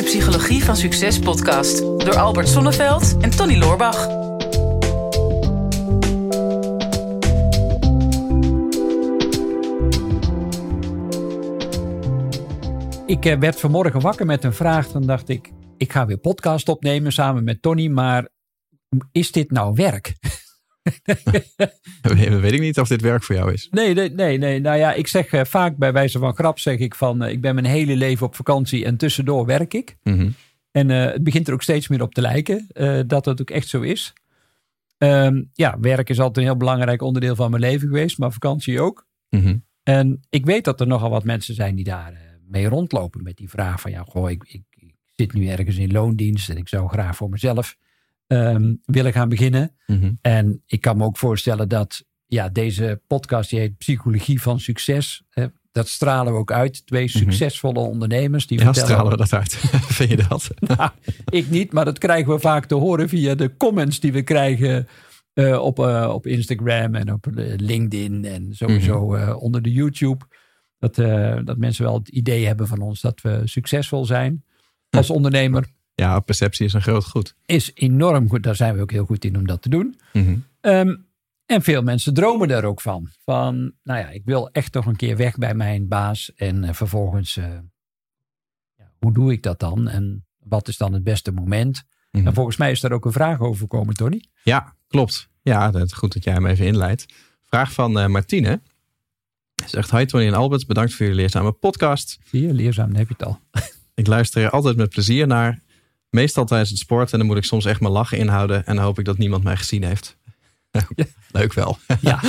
de Psychologie van Succes podcast door Albert Sonneveld en Tony Loorbach. Ik eh, werd vanmorgen wakker met een vraag. Dan dacht ik, ik ga weer podcast opnemen samen met Tony. Maar is dit nou werk? Weet ik niet of dit werk voor jou is. Nee, nee, nee. nee. Nou ja, ik zeg eh, vaak bij wijze van grap zeg ik van... eh, ik ben mijn hele leven op vakantie en tussendoor werk ik. Mhm. En eh, het begint er ook steeds meer op te lijken dat het ook echt zo is. Ehm, ja, werk is altijd een heel belangrijk onderdeel van mijn leven geweest. Maar vakantie ook. Mhm. En ik weet dat er nogal wat mensen zijn die daar mee rondlopen met die vraag van ja, goh, ik, ik, ik zit nu ergens in loondienst en ik zou graag voor mezelf ehm, willen gaan beginnen. Mhm. En ik kan me ook voorstellen dat ja, deze podcast, die heet Psychologie van Succes, hè, dat stralen we ook uit. Twee succesvolle ondernemers die Mhm. Ja, vertellen. stralen we dat uit. Vind je dat? Nou, ik niet, maar dat krijgen we vaak te horen via de comments die we krijgen eh, op, eh, op Instagram en op eh, LinkedIn en sowieso Mhm. onder de YouTube. Dat, dat mensen wel het idee hebben van ons dat we succesvol zijn als ondernemer. Ja, perceptie is een groot goed. Is enorm goed. Daar zijn we ook heel goed in om dat te doen. Mhm. Ehm, en veel mensen dromen daar ook van. Van, nou ja, ik wil echt toch een keer weg bij mijn baas. En eh, vervolgens, eh, hoe doe ik dat dan? En wat is dan het beste moment? Mhm. En volgens mij is daar ook een vraag over gekomen, Tony. Ja, klopt. Ja, dat is goed dat jij hem even inleidt. Vraag van eh, Martine. Zegt, hi Tony en Albert, bedankt voor jullie leerzame podcast. Zie je, leerzaam, heb je het al. Ik luister er altijd met plezier naar. Meestal tijdens het sport en dan moet ik soms echt mijn lachen inhouden. En dan hoop ik dat niemand mij gezien heeft. Leuk wel. Ja,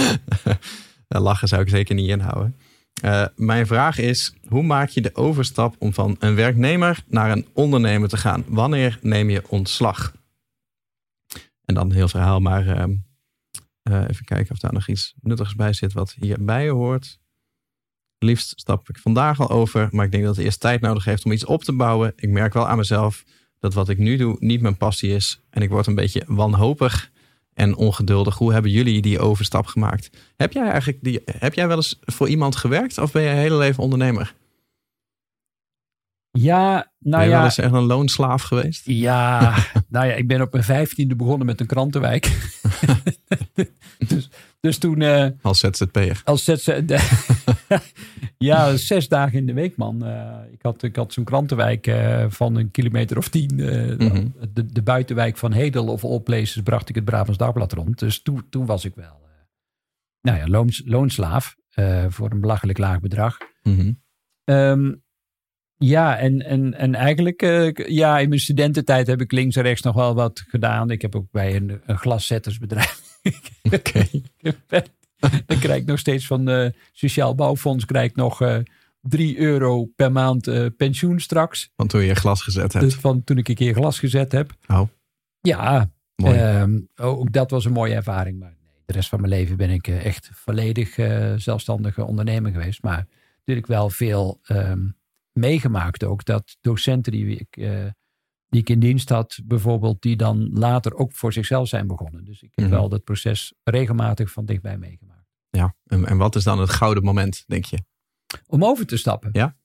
Ja, lachen zou ik zeker niet inhouden. Eh, mijn vraag is, hoe maak je de overstap om van een werknemer naar een ondernemer te gaan? Wanneer neem je ontslag? En dan een heel verhaal, maar ehm, eh, even kijken of daar nog iets nuttigs bij zit wat hierbij hoort. Liefst stap ik vandaag al over, maar ik denk dat het eerst tijd nodig heeft om iets op te bouwen. Ik merk wel aan mezelf dat wat ik nu doe niet mijn passie is. En ik word een beetje wanhopig en ongeduldig. Hoe hebben jullie die overstap gemaakt? Heb jij eigenlijk die, heb jij wel eens voor iemand gewerkt of ben je je hele leven ondernemer? ja ben nou je wel ja. eens echt een loonslaaf geweest? Ja, nou ja, ik ben op mijn vijftiende begonnen met een krantenwijk. dus, dus toen eh, Als ZZP'er. als ja, zes dagen in de week, man. Eh, ik had, ik had zo'n krantenwijk eh, van een kilometer of tien. Mhm. de, de buitenwijk van Hedel of Places bracht ik het Brabants Dagblad rond. Dus toen, toen was ik wel, nou ja, loons, loonslaaf voor een belachelijk laag bedrag. Mhm. Ehm, ja, en, en, en eigenlijk, ja, in mijn studententijd heb ik links en rechts nog wel wat gedaan. Ik heb ook bij een, een glaszettersbedrijf. Oké. Dan krijg ik nog steeds van de Sociaal Bouwfonds krijg ik nog eh 3 euro per maand eh, pensioen straks. Want toen je glas gezet hebt. Dus van toen ik een keer glas gezet heb. Oh, Ja, mooi. ehm, ook dat was een mooie ervaring. Maar nee, de rest van mijn leven ben ik eh, echt volledig eh, zelfstandige ondernemer geweest. Maar natuurlijk wel veel ehm, meegemaakt ook. Dat docenten die ik, eh, die ik in dienst had, bijvoorbeeld, die dan later ook voor zichzelf zijn begonnen. Dus ik heb Mhm. wel dat proces regelmatig van dichtbij meegemaakt. ja. En, en wat is dan het gouden moment, denk je? Om over te stappen. Ja.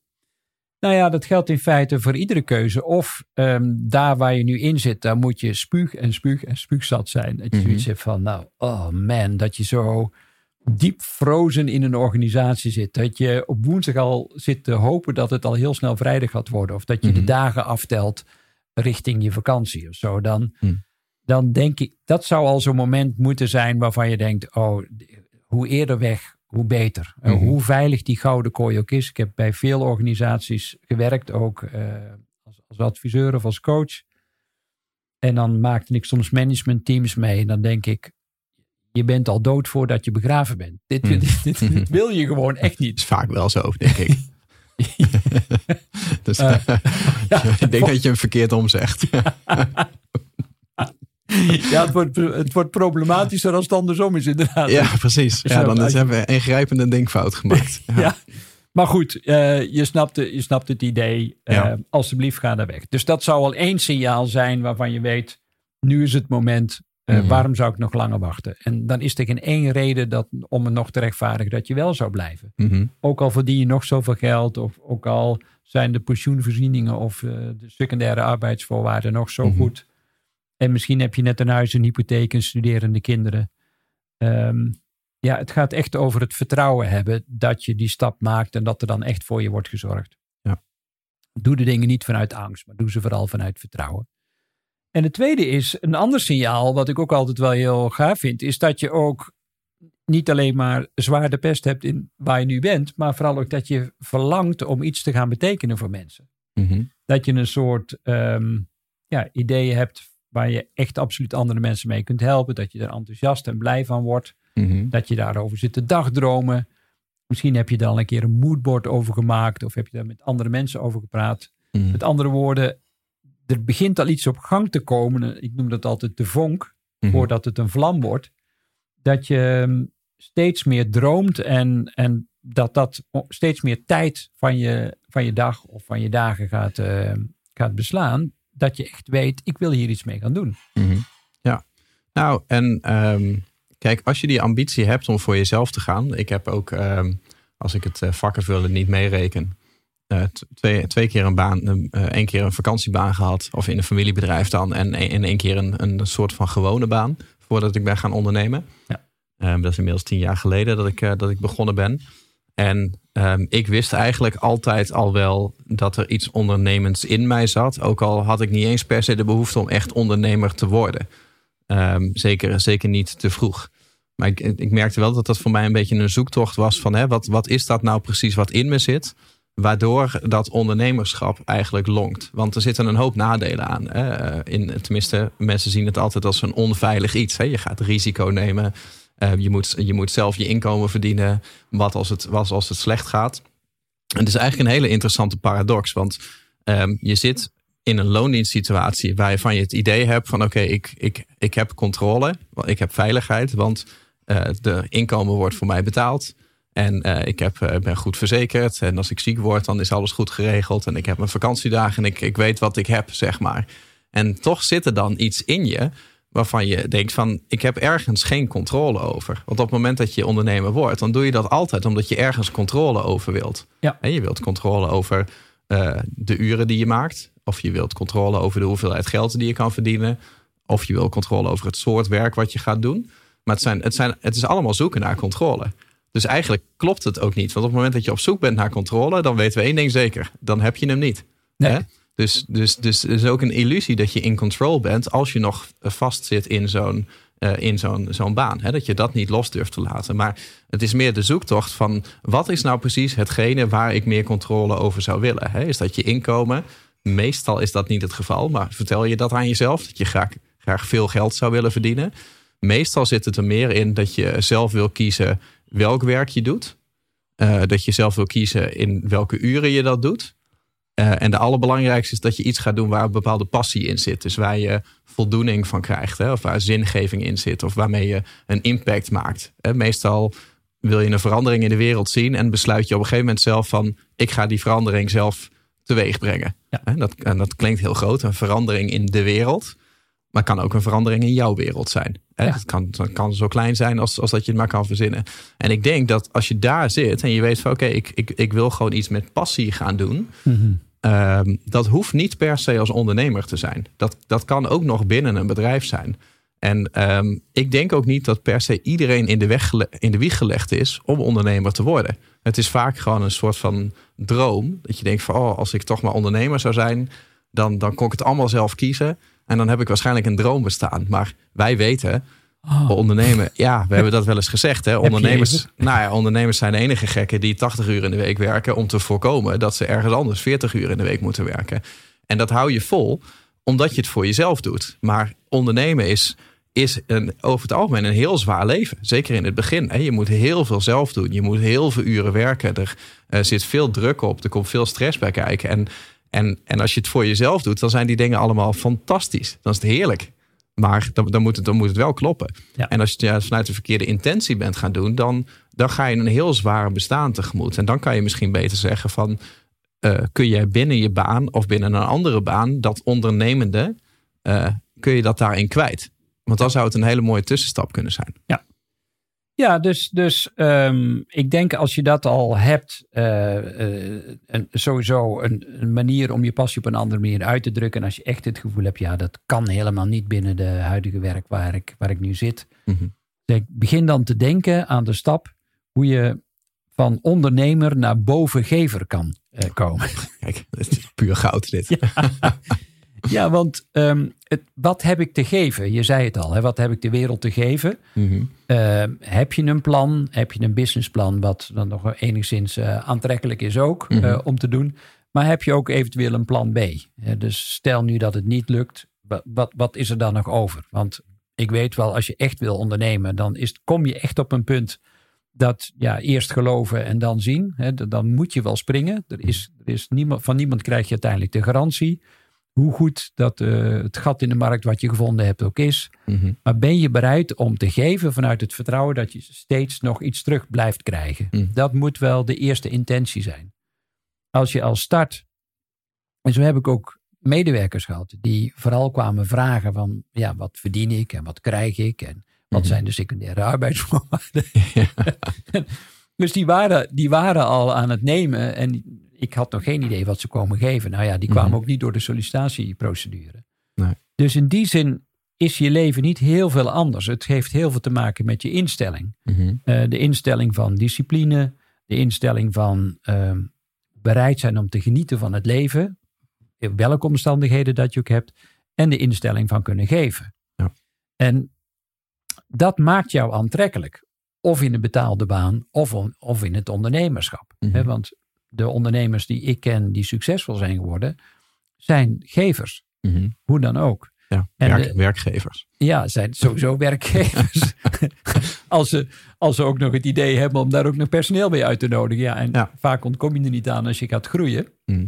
Nou ja, dat geldt in feite voor iedere keuze. Of ehm, daar waar je nu in zit, daar moet je spuug en spuug en spuugzat zijn. Dat je zoiets hebt van, nou, oh man, dat je zo diep frozen in een organisatie zit. Dat je op woensdag al zit te hopen dat het al heel snel vrijdag gaat worden. Of dat je de Mhm. dagen aftelt richting je vakantie of zo. Dan, Mhm. dan denk ik, dat zou al zo'n moment moeten zijn waarvan je denkt, oh, hoe eerder weg, hoe beter. Uh, Mhm. Hoe veilig die gouden kooi ook is. Ik heb bij veel organisaties gewerkt, ook eh, als, als adviseur of als coach. En dan maakte ik soms managementteams mee. En dan denk ik, je bent al dood voordat je begraven bent. Dit, Mhm. dit, dit, dit wil je gewoon echt is niet. vaak wel zo, denk ik. dus Eh, ja. ik denk dat je hem verkeerd omzegt. Ja, het wordt, het wordt problematischer als het andersom is inderdaad. ja, precies. Ja, Zo, dan is- hebben we een ingrijpende denkfout gemaakt. Ja. Ja. Maar goed, eh, je, snapt, je snapt het idee. Eh, Ja. Alsjeblieft, ga daar weg. Dus dat zou al één signaal zijn waarvan je weet, nu is het moment Uh, Mhm. Waarom zou ik nog langer wachten? En dan is er geen één reden dat, om het nog te rechtvaardigen dat je wel zou blijven. Mhm. Ook al verdien je nog zoveel geld, of ook al zijn de pensioenvoorzieningen of eh, de secundaire arbeidsvoorwaarden nog zo Mhm. goed. En misschien heb je net een huis, een hypotheek, en studerende kinderen. Ehm, ja, het gaat echt over het vertrouwen hebben dat je die stap maakt en dat er dan echt voor je wordt gezorgd. Ja. Doe de dingen niet vanuit angst, maar doe ze vooral vanuit vertrouwen. En het tweede is, een ander signaal, wat ik ook altijd wel heel gaaf vind, is dat je ook niet alleen maar zwaar de pest hebt in waar je nu bent, maar vooral ook dat je verlangt om iets te gaan betekenen voor mensen. Mhm. Dat je een soort ehm, ja, ideeën hebt waar je echt absoluut andere mensen mee kunt helpen. Dat je er enthousiast en blij van wordt. Mhm. Dat je daarover zit te dagdromen. Misschien heb je er al een keer een moodboard over gemaakt. Of heb je daar met andere mensen over gepraat. Mhm. Met andere woorden, er begint al iets op gang te komen. Ik noem dat altijd de vonk, Mhm. voordat het een vlam wordt. Dat je ehm, steeds meer droomt en, en dat dat steeds meer tijd van je, van je dag of van je dagen gaat, eh, gaat beslaan. Dat je echt weet, ik wil hier iets mee gaan doen. Mhm. Ja, nou en ehm, kijk, als je die ambitie hebt om voor jezelf te gaan. Ik heb ook, ehm, als ik het uh, vakkenvullen niet meereken, eh, twee, twee keer een baan, eh, één keer een vakantiebaan gehad. Of in een familiebedrijf dan. En in één keer een, een soort van gewone baan. Voordat ik ben gaan ondernemen. Ja. Ehm, dat is inmiddels tien jaar geleden dat ik, eh, dat ik begonnen ben. En ehm, ik wist eigenlijk altijd al wel dat er iets ondernemends in mij zat. Ook al had ik niet eens per se de behoefte om echt ondernemer te worden. Ehm, zeker, zeker niet te vroeg. Maar ik, ik merkte wel dat dat voor mij een beetje een zoektocht was van hè, wat, wat is dat nou precies wat in me zit? Waardoor dat ondernemerschap eigenlijk longt. Want er zitten een hoop nadelen aan. Hè? Eh, In, tenminste, mensen zien het altijd als een onveilig iets. Hè? Je gaat risico nemen. Eh, je, moet, je moet zelf je inkomen verdienen. Wat als het, wat als het slecht gaat? Het is eigenlijk een hele interessante paradox. Want ehm, je zit in een loondienstsituatie waarvan je het idee hebt van oké, ik, ik, ik heb controle, ik heb veiligheid, want uh, de inkomen wordt voor mij betaald. En uh, ik heb, uh, ben goed verzekerd. En als ik ziek word, dan is alles goed geregeld. En ik heb mijn vakantiedagen en ik, ik weet wat ik heb, zeg maar. En toch zit er dan iets in je waarvan je denkt van... ik heb ergens geen controle over. Want op het moment dat je ondernemer wordt... dan doe je dat altijd omdat je ergens controle over wilt. Ja. En je wilt controle over uh, de uren die je maakt. Of je wilt controle over de hoeveelheid geld die je kan verdienen. Of je wilt controle over het soort werk wat je gaat doen. Maar het, zijn, het, zijn, het is allemaal zoeken naar controle. Dus eigenlijk klopt het ook niet. Want op het moment dat je op zoek bent naar controle... dan weten we één ding zeker. Dan heb je hem niet. Nee. Hè? Dus, dus, dus het is ook een illusie dat je in control bent... als je nog vastzit in zo'n uh, in zo'n zo'n baan. Hè? Dat je dat niet los durft te laten. Maar het is meer de zoektocht van... wat is nou precies hetgene waar ik meer controle over zou willen? Hè? Is dat je inkomen? Meestal is dat niet het geval. Maar vertel je dat aan jezelf? Dat je graag, graag veel geld zou willen verdienen? Meestal zit het er meer in dat je zelf wil kiezen welk werk je doet. Uh, dat je zelf wil kiezen in welke uren je dat doet. Uh, en de allerbelangrijkste is dat je iets gaat doen waar een bepaalde passie in zit. Dus waar je voldoening van krijgt. Hè? Of waar zingeving in zit. Of waarmee je een impact maakt. Hè? Meestal wil je een verandering in de wereld zien. En besluit je op een gegeven moment zelf van... ik ga die verandering zelf teweeg brengen. Ja. En dat, en dat klinkt heel groot. Een verandering in de wereld. Maar kan ook een verandering in jouw wereld zijn. Hè? Ja. Het kan, het kan zo klein zijn als, als dat je het maar kan verzinnen. En ik denk dat als je daar zit en je weet van oké, okay, ik, ik, ik wil gewoon iets met passie gaan doen. Mm-hmm. Um, dat hoeft niet per se als ondernemer te zijn. Dat, dat kan ook nog binnen een bedrijf zijn. En um, ik denk ook niet dat per se iedereen in de, weg, in de wieg gelegd is om ondernemer te worden. Het is vaak gewoon een soort van droom. Dat je denkt van oh, als ik toch maar ondernemer zou zijn, dan, dan kon ik het allemaal zelf kiezen. En dan heb ik waarschijnlijk een droom bestaan. Maar wij weten, oh. ondernemen, ja, we hebben dat wel eens gezegd. Hè? Ondernemers, nou ja, ondernemers zijn de enige gekken die 80 uur in de week werken om te voorkomen dat ze ergens anders 40 uur in de week moeten werken. En dat hou je vol omdat je het voor jezelf doet. Maar ondernemen is, is een, over het algemeen een heel zwaar leven. Zeker in het begin. Hè? Je moet heel veel zelf doen. Je moet heel veel uren werken. Er uh, zit veel druk op. Er komt veel stress bij kijken. En en, en als je het voor jezelf doet, dan zijn die dingen allemaal fantastisch. Dan is het heerlijk. Maar dan, dan, moet, het, dan moet het wel kloppen. Ja. En als je het vanuit de verkeerde intentie bent gaan doen, dan, dan ga je een heel zwaar bestaan tegemoet. En dan kan je misschien beter zeggen van, uh, kun je binnen je baan of binnen een andere baan, dat ondernemende, uh, kun je dat daarin kwijt. Want dan zou het een hele mooie tussenstap kunnen zijn. Ja. Ja, dus, dus um, ik denk als je dat al hebt, uh, uh, een, sowieso een, een, manier om je passie op een andere manier uit te drukken. En als je echt het gevoel hebt, ja, dat kan helemaal niet binnen de huidige werk waar ik, waar ik nu zit. Mhm. Dus begin dan te denken aan de stap hoe je van ondernemer naar bovengever kan uh, komen. Kijk, dat is puur goud dit. Ja, ja want um, het, wat heb ik te geven? Je zei het al, hè? wat heb ik de wereld te geven? Mhm. Uh, heb je een plan? Heb je een businessplan wat dan nog enigszins uh, aantrekkelijk is ook Mhm. uh, om te doen? Maar heb je ook eventueel een plan B? dus stel nu dat het niet lukt, wat, wat, wat is er dan nog over? Want ik weet wel, als je echt wil ondernemen, dan is, kom je echt op een punt dat ja, eerst geloven en dan zien. Hè, dan moet je wel springen. Er is, er is niemand, van niemand krijg je uiteindelijk de garantie. Hoe goed dat uh, het gat in de markt wat je gevonden hebt ook is. Mhm. Maar ben je bereid om te geven vanuit het vertrouwen dat je steeds nog iets terug blijft krijgen? Mhm. Dat moet wel de eerste intentie zijn. Als je als start. En zo heb ik ook medewerkers gehad die vooral kwamen vragen van ja, wat verdien ik en wat krijg ik en wat Mhm. zijn de secundaire arbeidsvoorwaarden. dus die waren, die waren al aan het nemen en ik had nog geen idee wat ze komen geven. Nou ja, die kwamen Mhm. ook niet door de sollicitatieprocedure. Nee. Dus in die zin is je leven niet heel veel anders. Het heeft heel veel te maken met je instelling. Mhm. Uh, de instelling van discipline, de instelling van uh, bereid zijn om te genieten van het leven, in welke omstandigheden dat je ook hebt, en de instelling van kunnen geven. Ja. En dat maakt jou aantrekkelijk. Of in een betaalde baan, of, on, of in het ondernemerschap. Mhm. He, want de ondernemers die ik ken, die succesvol zijn geworden, zijn gevers. Mhm. Hoe dan ook. Ja, En werk, de- werkgevers. Ja, zijn sowieso werkgevers. als, ze, als ze ook nog het idee hebben om daar ook nog personeel bij uit te nodigen. Ja, en Ja. vaak ontkom je er niet aan als je gaat groeien. Mhm.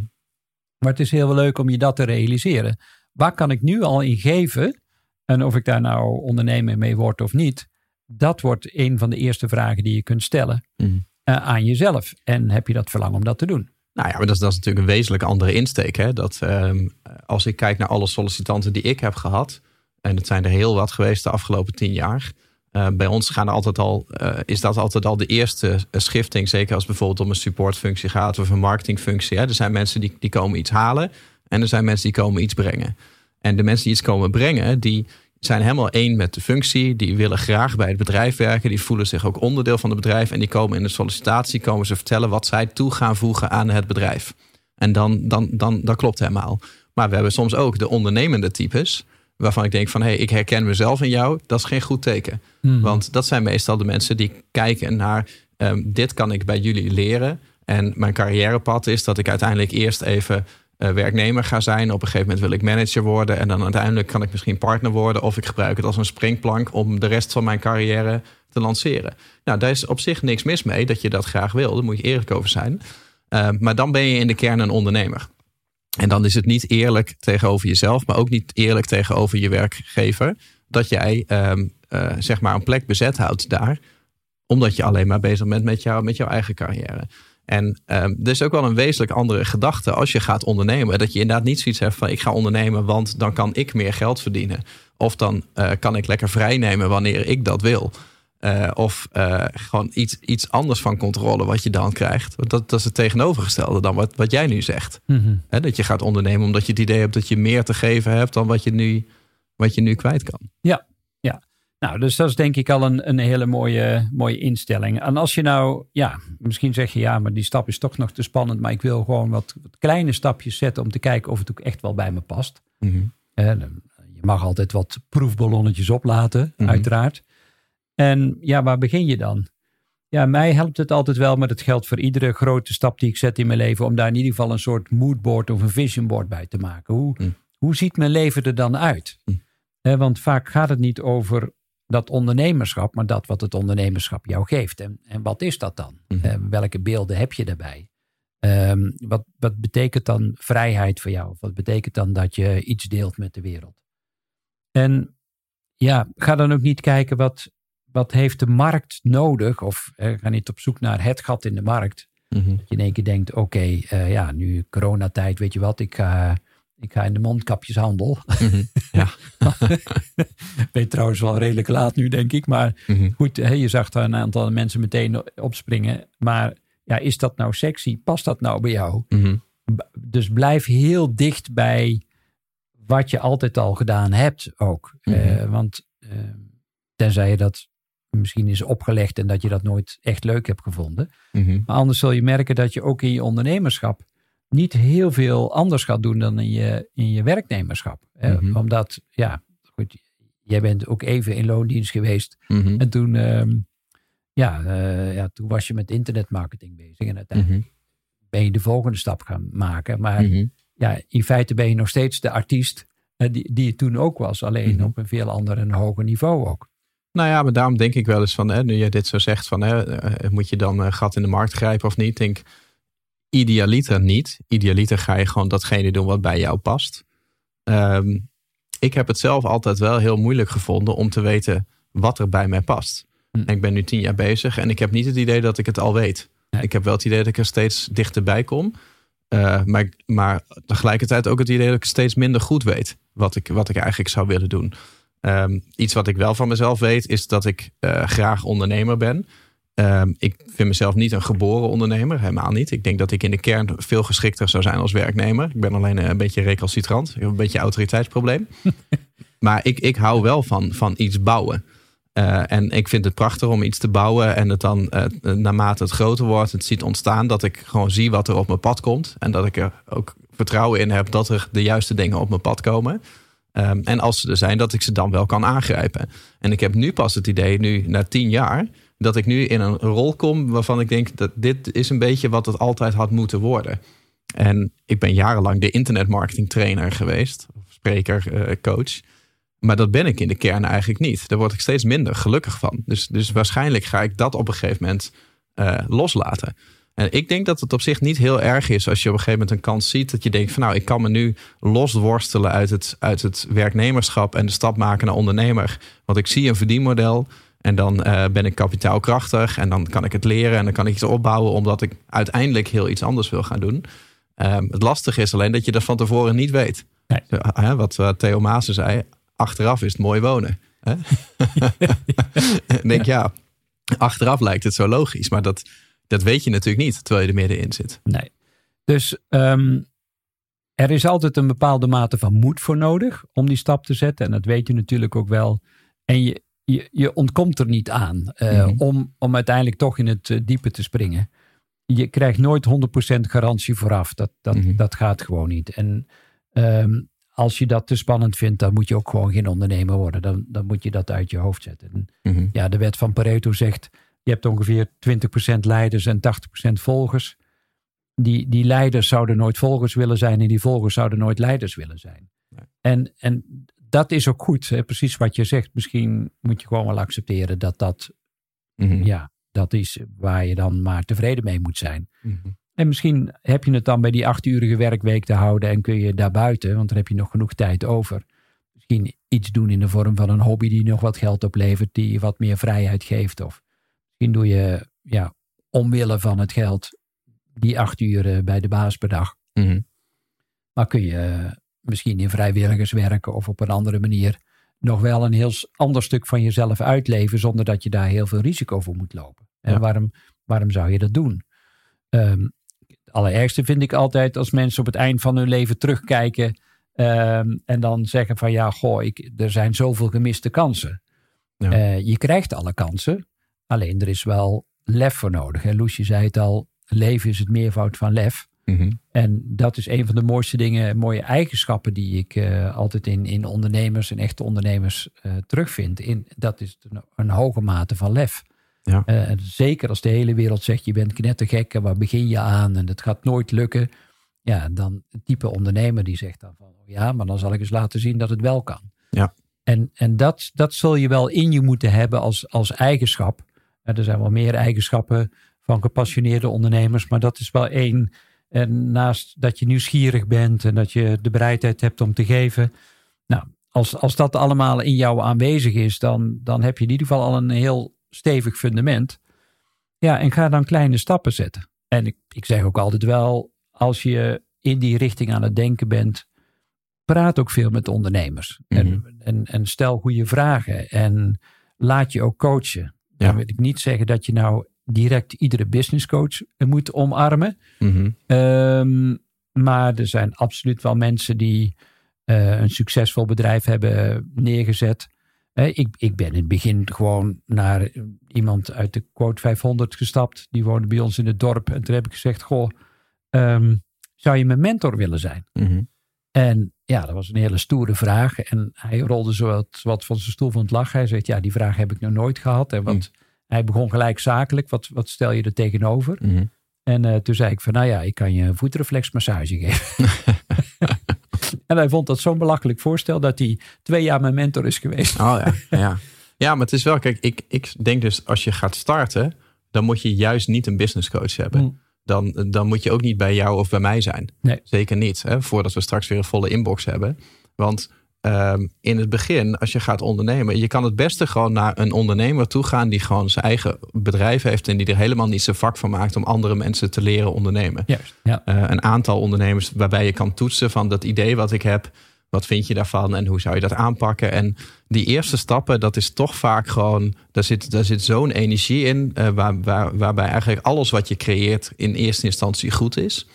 Maar het is heel leuk om je dat te realiseren. Waar kan ik nu al in geven? En of ik daar nou ondernemer mee word of niet. Dat wordt een van de eerste vragen die je kunt stellen Mhm. Eh, aan jezelf. En heb je dat verlangen om dat te doen? Nou ja, maar dat is, natuurlijk een wezenlijk andere insteek. Hè? Dat, ehm, als ik kijk naar alle sollicitanten die ik heb gehad, en het zijn er heel wat geweest de afgelopen tien jaar. eh, bij ons gaan altijd al, eh, is dat altijd al de eerste schifting. Zeker als het bijvoorbeeld om een supportfunctie gaat of een marketingfunctie. Hè? Er zijn mensen die, die komen iets halen en er zijn mensen die komen iets brengen. En de mensen die iets komen brengen, die zijn helemaal één met de functie. Die willen graag bij het bedrijf werken. Die voelen zich ook onderdeel van het bedrijf. En die komen in de sollicitatie, komen ze vertellen wat zij toe gaan voegen aan het bedrijf. En dan, dan, dan, dat klopt helemaal. Maar we hebben soms ook de ondernemende types. Waarvan ik denk van, hé, hey, ik herken mezelf in jou. Dat is geen goed teken. Want dat zijn meestal de mensen die kijken naar... ehm, dit kan ik bij jullie leren. En mijn carrièrepad is dat ik uiteindelijk eerst even werknemer ga zijn. Op een gegeven moment wil ik manager worden. En dan uiteindelijk kan ik misschien partner worden. Of ik gebruik het als een springplank om de rest van mijn carrière te lanceren. Nou, daar is op zich niks mis mee dat je dat graag wil. Daar moet je eerlijk over zijn. Uh, maar dan ben je in de kern een ondernemer. En dan is het niet eerlijk tegenover jezelf, maar ook niet eerlijk tegenover je werkgever. Dat jij um, uh, zeg maar een plek bezet houdt daar. Omdat je alleen maar bezig bent met, jou, met jouw eigen carrière. En um, er is ook wel een wezenlijk andere gedachte als je gaat ondernemen. Dat je inderdaad niet zoiets hebt van ik ga ondernemen, want dan kan ik meer geld verdienen. Of dan uh, kan ik lekker vrij nemen wanneer ik dat wil. Uh, of uh, gewoon iets, iets anders van controle wat je dan krijgt. Dat, dat is het tegenovergestelde dan wat, wat jij nu zegt. He, dat je gaat ondernemen omdat je het idee hebt dat je meer te geven hebt dan wat je nu, wat je nu kwijt kan. Ja. Nou, dus dat is denk ik al een, een hele mooie, mooie instelling. En als je nou, ja, misschien zeg je ja, maar die stap is toch nog te spannend. Maar ik wil gewoon wat, wat kleine stapjes zetten om te kijken of het ook echt wel bij me past. Mm-hmm. je mag altijd wat proefballonnetjes oplaten, Mhm. uiteraard. En ja, waar begin je dan? Ja, mij helpt het altijd wel, maar dat geldt voor iedere grote stap die ik zet in mijn leven, om daar in ieder geval een soort moodboard of een visionboard bij te maken. Hoe, Mm. hoe ziet mijn leven er dan uit? Mm. Eh, want vaak gaat het niet over dat ondernemerschap, maar dat wat het ondernemerschap jou geeft. En, en wat is dat dan? Mhm. Eh, welke beelden heb je daarbij? Ehm, wat, wat betekent dan vrijheid voor jou? Wat betekent dan dat je iets deelt met de wereld? En ja, ga dan ook niet kijken wat, wat heeft de markt nodig? Of eh, ga niet op zoek naar het gat in de markt. Mm-hmm. Dat je in één keer denkt, oké, okay, uh, ja, nu coronatijd, weet je wat, ik ga, ik ga in de mondkapjeshandel. Mhm. Ja. Weet trouwens wel redelijk laat nu, denk ik. Maar Mhm. goed, je zag daar een aantal mensen meteen opspringen. Maar ja, is dat nou sexy? Past dat nou bij jou? Mhm. Dus blijf heel dicht bij wat je altijd al gedaan hebt ook. Mhm. Eh, want eh, tenzij je dat misschien is opgelegd en dat je dat nooit echt leuk hebt gevonden. Maar anders zul je merken dat je ook in je ondernemerschap niet heel veel anders gaat doen dan in je, in je werknemerschap. Eh, Mhm. Omdat, ja, goed, jij bent ook even in loondienst geweest. Mhm. En toen, ehm, ja, eh, ja, toen was je met internetmarketing bezig. En uiteindelijk Mhm. ben je de volgende stap gaan maken. Maar ja, in feite ben je nog steeds de artiest eh, die, die je toen ook was. Alleen op een veel ander en hoger niveau ook. Nou ja, maar daarom denk ik wel eens van, hè, nu je dit zo zegt, van, hè, eh, moet je dan een gat in de markt grijpen of niet? Ik denk, idealiter niet. Idealiter ga je gewoon datgene doen wat bij jou past. Ehm, ik heb het zelf altijd wel heel moeilijk gevonden om te weten wat er bij mij past. Hm. En ik ben nu tien jaar bezig en ik heb niet het idee dat ik het al weet. Ik heb wel het idee dat ik er steeds dichterbij kom. Eh, maar, maar tegelijkertijd ook het idee dat ik steeds minder goed weet wat ik, wat ik eigenlijk zou willen doen. Ehm, iets wat ik wel van mezelf weet, is dat ik eh, graag ondernemer ben. Ehm, ik vind mezelf niet een geboren ondernemer, helemaal niet. Ik denk dat ik in de kern veel geschikter zou zijn als werknemer. Ik ben alleen een beetje recalcitrant, ik heb een beetje autoriteitsprobleem. maar ik, ik hou wel van, van iets bouwen. Eh, en ik vind het prachtig om iets te bouwen en het dan eh, naarmate het groter wordt, het ziet ontstaan, dat ik gewoon zie wat er op mijn pad komt. En dat ik er ook vertrouwen in heb dat er de juiste dingen op mijn pad komen. Ehm, en als ze er zijn, dat ik ze dan wel kan aangrijpen. En ik heb nu pas het idee, nu na tien jaar, dat ik nu in een rol kom waarvan ik denk dat dit is een beetje wat het altijd had moeten worden. En ik ben jarenlang de internetmarketing trainer geweest, spreker, eh, coach. Maar dat ben ik in de kern eigenlijk niet. Daar word ik steeds minder gelukkig van. Dus, dus waarschijnlijk ga ik dat op een gegeven moment eh, loslaten. En ik denk dat het op zich niet heel erg is als je op een gegeven moment een kans ziet dat je denkt van nou, ik kan me nu losworstelen uit het, uit het werknemerschap en de stap maken naar ondernemer. Want ik zie een verdienmodel en dan eh, ben ik kapitaalkrachtig en dan kan ik het leren en dan kan ik iets opbouwen omdat ik uiteindelijk heel iets anders wil gaan doen. Ehm, het lastige is alleen dat je dat van tevoren niet weet. Nee. Hè, wat eh, Theo Maassen zei, achteraf is het mooi wonen. Hè? denk ja, achteraf lijkt het zo logisch, maar dat, dat weet je natuurlijk niet terwijl je er middenin zit. Nee. Dus ehm, er is altijd een bepaalde mate van moed voor nodig om die stap te zetten. En dat weet je natuurlijk ook wel. En je, je, je ontkomt er niet aan eh, Mhm. om, om uiteindelijk toch in het eh, diepe te springen. Je krijgt nooit 100% garantie vooraf. Dat, dat, Mhm. dat gaat gewoon niet. En ehm, als je dat te spannend vindt, dan moet je ook gewoon geen ondernemer worden. Dan, dan moet je dat uit je hoofd zetten. En Mhm. ja, de wet van Pareto zegt, je hebt ongeveer 20% leiders en 80% volgers. Die, die leiders zouden nooit volgers willen zijn en die volgers zouden nooit leiders willen zijn. Nee. En, en dat is ook goed, hè? precies wat je zegt. Misschien moet je gewoon wel accepteren dat dat, Mhm. ja, dat is waar je dan maar tevreden mee moet zijn. Mhm. En misschien heb je het dan bij die achturige werkweek te houden en kun je daarbuiten, want dan heb je nog genoeg tijd over. Misschien iets doen in de vorm van een hobby die nog wat geld oplevert, die je wat meer vrijheid geeft. Of misschien doe je ja, omwille van het geld die acht uur bij de baas per dag. Mhm. Maar kun je misschien in vrijwilligerswerk of op een andere manier nog wel een heel ander stuk van jezelf uitleven zonder dat je daar heel veel risico voor moet lopen. En Ja. waarom, waarom zou je dat doen? Ehm, het allerergste vind ik altijd als mensen op het eind van hun leven terugkijken ehm, en dan zeggen van ja, goh, ik, er zijn zoveel gemiste kansen. Ja. Eh, je krijgt alle kansen, alleen er is wel lef voor nodig. En Loesje zei het al, leven is het meervoud van lef. Mhm. En dat is een van de mooiste dingen, mooie eigenschappen die ik eh, altijd in, in ondernemers en echte ondernemers eh, terugvind. In, dat is een, een hoge mate van lef. Ja. Eh, zeker als de hele wereld zegt je bent knettergek en waar begin je aan en het gaat nooit lukken. Ja, dan het type ondernemer die zegt dan van oh ja, maar dan zal ik eens laten zien dat het wel kan. Ja. En, en dat, dat zul je wel in je moeten hebben als, als eigenschap. Er zijn wel meer eigenschappen van gepassioneerde ondernemers, maar dat is wel één. En naast dat je nieuwsgierig bent en dat je de bereidheid hebt om te geven. Nou, als, als dat allemaal in jou aanwezig is, dan, dan heb je in ieder geval al een heel stevig fundament. Ja, en ga dan kleine stappen zetten. En ik, ik zeg ook altijd wel, als je in die richting aan het denken bent, praat ook veel met ondernemers. Mhm. en, en, en stel goede vragen. En laat je ook coachen. Ja. Dan wil ik niet zeggen dat je nou direct iedere business coach moet omarmen. Mhm. Ehm, maar er zijn absoluut wel mensen die eh, een succesvol bedrijf hebben neergezet. Eh, ik, ik ben in het begin gewoon naar iemand uit de quote 500 gestapt. Die woonde bij ons in het dorp. En toen heb ik gezegd, goh, ehm, zou je mijn mentor willen zijn? Mhm. En ja, dat was een hele stoere vraag. En hij rolde zo wat, wat van zijn stoel van het lachen. Hij zegt, ja, die vraag heb ik nog nooit gehad. En wat, hij begon gelijk zakelijk. Wat, wat stel je er tegenover? Mhm. En eh, toen zei ik van, nou ja, ik kan je een voetreflexmassage geven. en hij vond dat zo'n belachelijk voorstel dat hij twee jaar mijn mentor is geweest. Oh ja, ja. Ja, maar het is wel, kijk, ik, ik denk dus als je gaat starten, dan moet je juist niet een business coach hebben. Mm. Dan, dan moet je ook niet bij jou of bij mij zijn. Nee. Zeker niet, hè, voordat we straks weer een volle inbox hebben. Want ehm, in het begin, als je gaat ondernemen, je kan het beste gewoon naar een ondernemer toe gaan die gewoon zijn eigen bedrijf heeft en die er helemaal niet zijn vak van maakt om andere mensen te leren ondernemen. Juist, ja. Eh, een aantal ondernemers waarbij je kan toetsen van dat idee wat ik heb. Wat vind je daarvan en hoe zou je dat aanpakken? En die eerste stappen, dat is toch vaak gewoon, daar zit, daar zit zo'n energie in, eh, waar, waar, waarbij eigenlijk alles wat je creëert in eerste instantie goed is.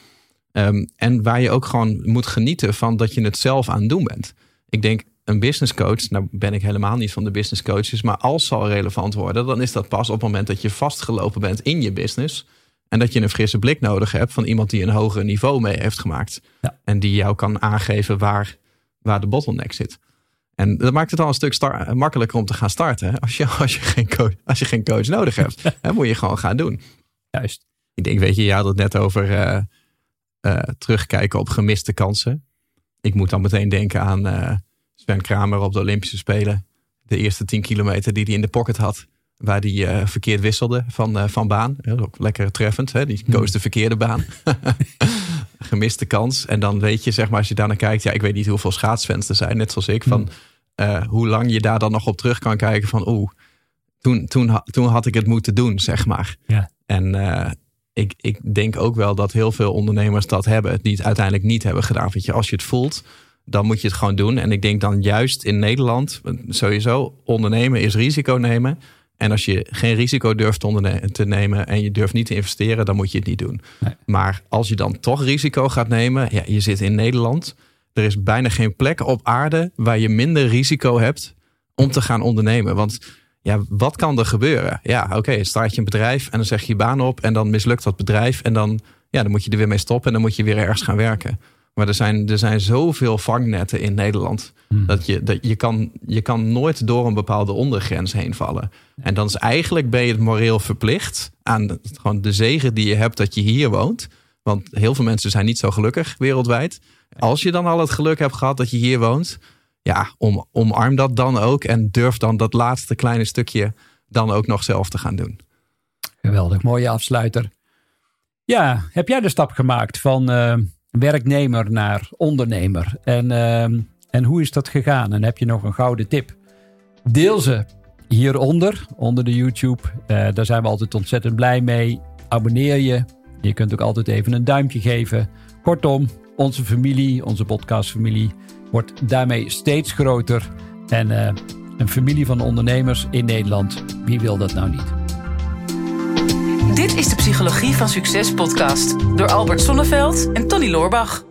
Ehm, en waar je ook gewoon moet genieten van dat je het zelf aan het doen bent. Ik denk, een business coach, nou ben ik helemaal niet van de business coaches, maar als zal relevant worden, dan is dat pas op het moment dat je vastgelopen bent in je business. En dat je een frisse blik nodig hebt van iemand die een hoger niveau mee heeft gemaakt. Ja. En die jou kan aangeven waar, waar de bottleneck zit. En dat maakt het al een stuk makkelijker om te gaan starten. hè. Als je, als je, geen, coach, als je geen coach nodig hebt, hè, moet je gewoon gaan doen. Juist. Ik denk, weet je, je had het net over eh, eh, terugkijken op gemiste kansen. Ik moet dan meteen denken aan eh, Sven Kramer op de Olympische Spelen. De eerste 10 kilometer die hij in de pocket had. Waar hij eh, verkeerd wisselde van, eh, van baan. Dat is ook lekker treffend. Hè? Die koos de verkeerde baan. Gemiste kans. En dan weet je, zeg maar, als je daar naar kijkt. Ja, ik weet niet hoeveel schaatsfans er zijn, net zoals ik. Van eh, hoe lang je daar dan nog op terug kan kijken. Van oeh, toen, toen, toen had ik het moeten doen, zeg maar. Ja. En ik, ik denk ook wel dat heel veel ondernemers dat hebben. Die het uiteindelijk niet hebben gedaan. Weet je, als je het voelt, dan moet je het gewoon doen. En ik denk dan juist in Nederland, sowieso, ondernemen is risico nemen. En als je geen risico durft te, nemen en je durft niet te investeren, dan moet je het niet doen. Nee. Maar als je dan toch risico gaat nemen, ja, je zit in Nederland. Er is bijna geen plek op aarde waar je minder risico hebt om te gaan ondernemen. Want ja, wat kan er gebeuren? Ja, oké, start je een bedrijf en dan zeg je je baan op en dan mislukt dat bedrijf en dan, ja, dan moet je er weer mee stoppen en dan moet je weer ergens gaan werken. Maar er zijn, er zijn zoveel vangnetten in Nederland. Hmm. Dat je, dat je, kan, je kan nooit door een bepaalde ondergrens heen vallen. En dan is eigenlijk ben je het moreel verplicht aan de- gewoon de zegen die je hebt dat je hier woont. Want heel veel mensen zijn niet zo gelukkig wereldwijd. Als je dan al het geluk hebt gehad dat je hier woont, ja, om, omarm dat dan ook en durf dan dat laatste kleine stukje dan ook nog zelf te gaan doen. Geweldig, mooie afsluiter. Ja, heb jij de stap gemaakt van eh, werknemer naar ondernemer? En, eh, en hoe is dat gegaan? En heb je nog een gouden tip? Deel ze hieronder, onder de YouTube. Eh, daar zijn we altijd ontzettend blij mee. Abonneer je. Je kunt ook altijd even een duimpje geven. Kortom, onze familie, onze podcastfamilie, wordt daarmee steeds groter. En eh, een familie van ondernemers in Nederland, wie wil dat nou niet? Dit is de Psychologie van Succes podcast door Albert Sonneveld en Tony Loorbach.